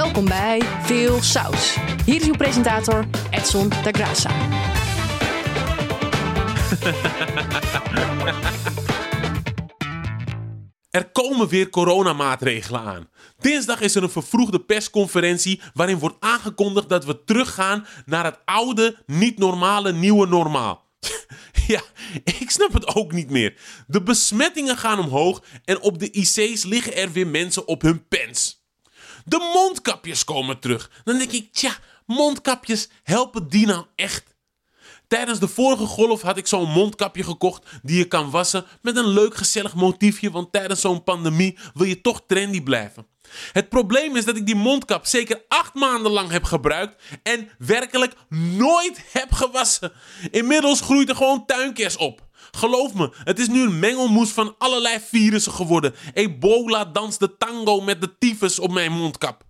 Welkom bij Veel Saus. Hier is uw presentator Edson da Graça. Er komen weer coronamaatregelen aan. Dinsdag is er een vervroegde persconferentie waarin wordt aangekondigd dat we teruggaan naar het oude, niet normale, nieuwe normaal. ja, ik snap het ook niet meer. De besmettingen gaan omhoog en op de IC's liggen er weer mensen op hun pens. De mondkapjes komen terug. Dan denk ik, tja, mondkapjes helpen die nou echt? Tijdens de vorige golf had ik zo'n mondkapje gekocht die je kan wassen met een leuk gezellig motiefje, want tijdens zo'n pandemie wil je toch trendy blijven. Het probleem is dat ik die mondkap zeker acht maanden lang heb gebruikt en werkelijk nooit heb gewassen. Inmiddels groeit er gewoon tuinkers op. Geloof me, het is nu een mengelmoes van allerlei virussen geworden. Ebola danst de tango met de tyfus op mijn mondkap.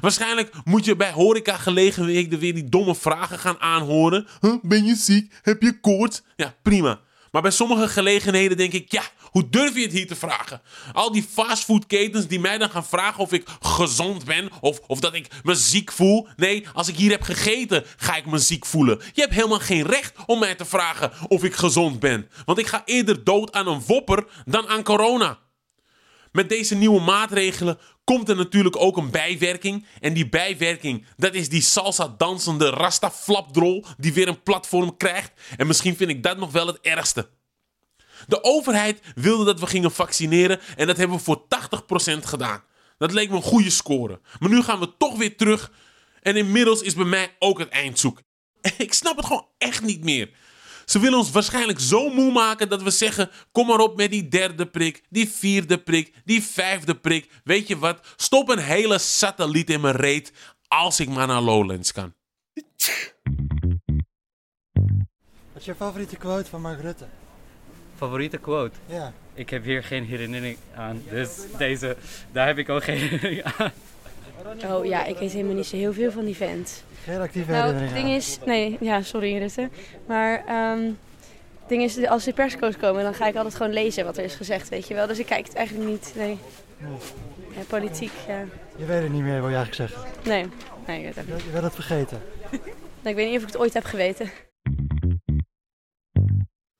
Waarschijnlijk moet je bij horeca gelegenheden weer die domme vragen gaan aanhoren. Ben je ziek? Heb je koorts? Ja, prima. Maar bij sommige gelegenheden denk ik, ja, hoe durf je het hier te vragen? Al die fastfoodketens die mij dan gaan vragen of ik gezond ben of, of dat ik me ziek voel. Nee, als ik hier heb gegeten, ga ik me ziek voelen. Je hebt helemaal geen recht om mij te vragen of ik gezond ben. Want ik ga eerder dood aan een wopper dan aan corona. Met deze nieuwe maatregelen komt er natuurlijk ook een bijwerking. En die bijwerking, dat is die salsa dansende rasta flapdrol die weer een platform krijgt. En misschien vind ik dat nog wel het ergste. De overheid wilde dat we gingen vaccineren en dat hebben we voor 80% gedaan. Dat leek me een goede score. Maar nu gaan we toch weer terug en inmiddels is bij mij ook het eindzoek. Ik snap het gewoon echt niet meer. Ze willen ons waarschijnlijk zo moe maken dat we zeggen: kom maar op met die derde prik, die vierde prik, die vijfde prik. Weet je wat? Stop een hele satelliet in mijn reet als ik maar naar Lowlands kan. Wat is je favoriete quote van Mark Rutte? Favoriete quote? Ja. Ik heb hier geen herinnering aan, dus deze, daar heb ik ook geen herinnering aan. Oh ja, ik weet helemaal niet zo heel veel van die vent. Geen actieve Nou, het ding is... Nee, ja, sorry Rutte. Maar ehm, het ding is, als de persco's komen, dan ga ik altijd gewoon lezen wat er is gezegd, weet je wel. Dus ik kijk het eigenlijk niet, nee. Ja, politiek, ja. Je weet het niet meer, wil je eigenlijk zeggen. Nee, nee ik weet het niet. je bent het vergeten. Nou, ik weet niet of ik het ooit heb geweten.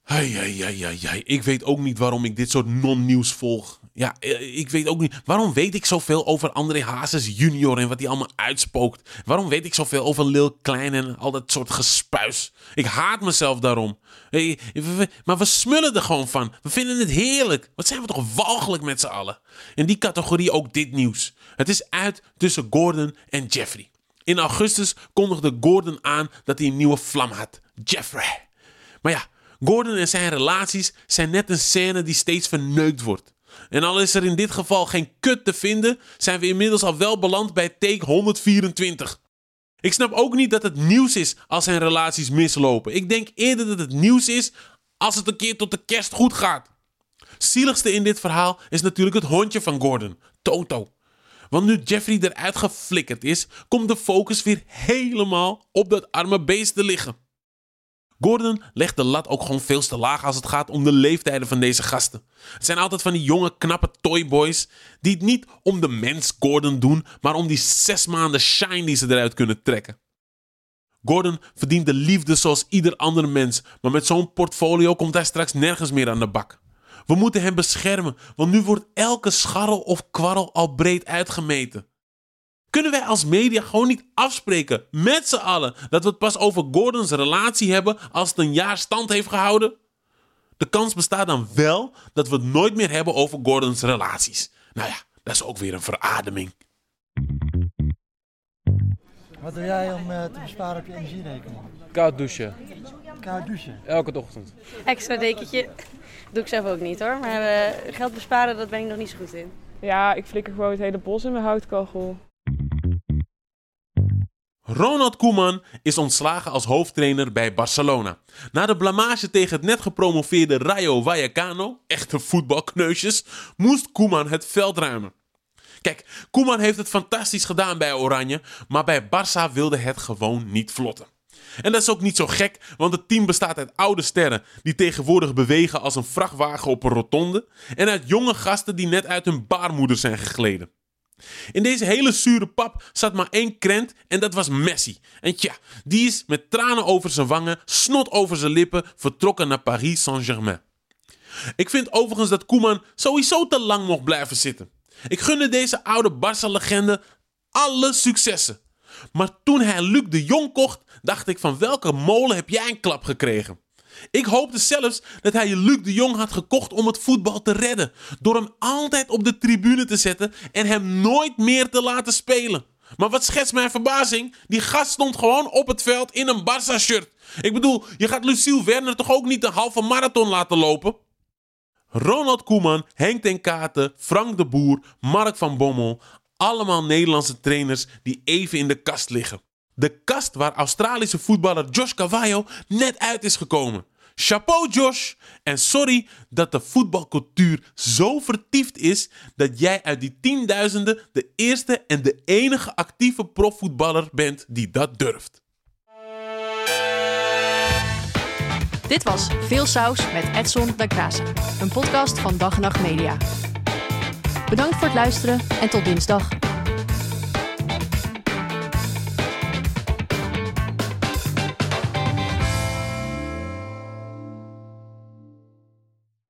Hei, hei, hei, hei, hei. Ik weet ook niet waarom ik dit soort non-nieuws volg. Ja, eh, ik weet ook niet. Waarom weet ik zoveel over André Hazes junior en wat hij allemaal uitspookt? Waarom weet ik zoveel over Lil Klein en al dat soort gespuis? Ik haat mezelf daarom. We- we- maar we smullen er gewoon van. We vinden het heerlijk. Wat zijn we toch walgelijk met z'n allen? In die categorie ook dit nieuws. Het is uit tussen Gordon en Jeffrey. In augustus kondigde Gordon aan dat hij een nieuwe vlam had. Jeffrey. Maar ja, Gordon en zijn relaties zijn net een scène die steeds verneukt wordt. En al is er in dit geval geen kut te vinden, zijn we inmiddels al wel beland bij take 124. Ik snap ook niet dat het nieuws is als zijn relaties mislopen. Ik denk eerder dat het nieuws is als het een keer tot de kerst goed gaat. Zieligste in dit verhaal is natuurlijk het hondje van Gordon, Toto. Want nu Jeffrey eruit geflikkerd is, komt de focus weer helemaal op dat arme beest te liggen. Gordon legt de lat ook gewoon veel te laag als het gaat om de leeftijden van deze gasten. Het zijn altijd van die jonge, knappe toyboys die het niet om de mens Gordon doen, maar om die zes maanden shine die ze eruit kunnen trekken. Gordon verdient de liefde zoals ieder ander mens, maar met zo'n portfolio komt hij straks nergens meer aan de bak. We moeten hem beschermen, want nu wordt elke scharrel of kwarrel al breed uitgemeten. Kunnen wij als media gewoon niet afspreken met z'n allen dat we het pas over Gordons relatie hebben als het een jaar stand heeft gehouden? De kans bestaat dan wel dat we het nooit meer hebben over Gordons relaties. Nou ja, dat is ook weer een verademing. Wat doe jij om eh, te besparen op je energierekening? Koud douchen. Koud douchen. Elke ochtend. Extra dekentje. Doe ik zelf ook niet hoor. Maar eh, geld besparen, dat ben ik nog niet zo goed in. Ja, ik flikker gewoon het hele bos in mijn houtkachel. Ronald Koeman is ontslagen als hoofdtrainer bij Barcelona. Na de blamage tegen het net gepromoveerde Rayo Vallecano, echte voetbalkneusjes, moest Koeman het veld ruimen. Kijk, Koeman heeft het fantastisch gedaan bij Oranje, maar bij Barça wilde het gewoon niet vlotten. En dat is ook niet zo gek, want het team bestaat uit oude sterren die tegenwoordig bewegen als een vrachtwagen op een rotonde en uit jonge gasten die net uit hun baarmoeder zijn gegleden. In deze hele zure pap zat maar één krent en dat was Messi. En tja, die is met tranen over zijn wangen, snot over zijn lippen, vertrokken naar Paris Saint-Germain. Ik vind overigens dat Koeman sowieso te lang mocht blijven zitten. Ik gunde deze oude Barca-legende alle successen. Maar toen hij Luc de Jong kocht, dacht ik van welke molen heb jij een klap gekregen? Ik hoopte zelfs dat hij Luc de Jong had gekocht om het voetbal te redden. Door hem altijd op de tribune te zetten en hem nooit meer te laten spelen. Maar wat schetst mijn verbazing? Die gast stond gewoon op het veld in een Barça-shirt. Ik bedoel, je gaat Luciel Werner toch ook niet een halve marathon laten lopen? Ronald Koeman, Henk ten Katen, Frank de Boer, Mark van Bommel. Allemaal Nederlandse trainers die even in de kast liggen. De kast waar Australische voetballer Josh Cavallo net uit is gekomen. Chapeau Josh! En sorry dat de voetbalcultuur zo vertiefd is dat jij uit die tienduizenden de eerste en de enige actieve profvoetballer bent die dat durft. Dit was Veel Saus met Edson da Graça, een podcast van Dag en Nacht Media. Bedankt voor het luisteren en tot dinsdag.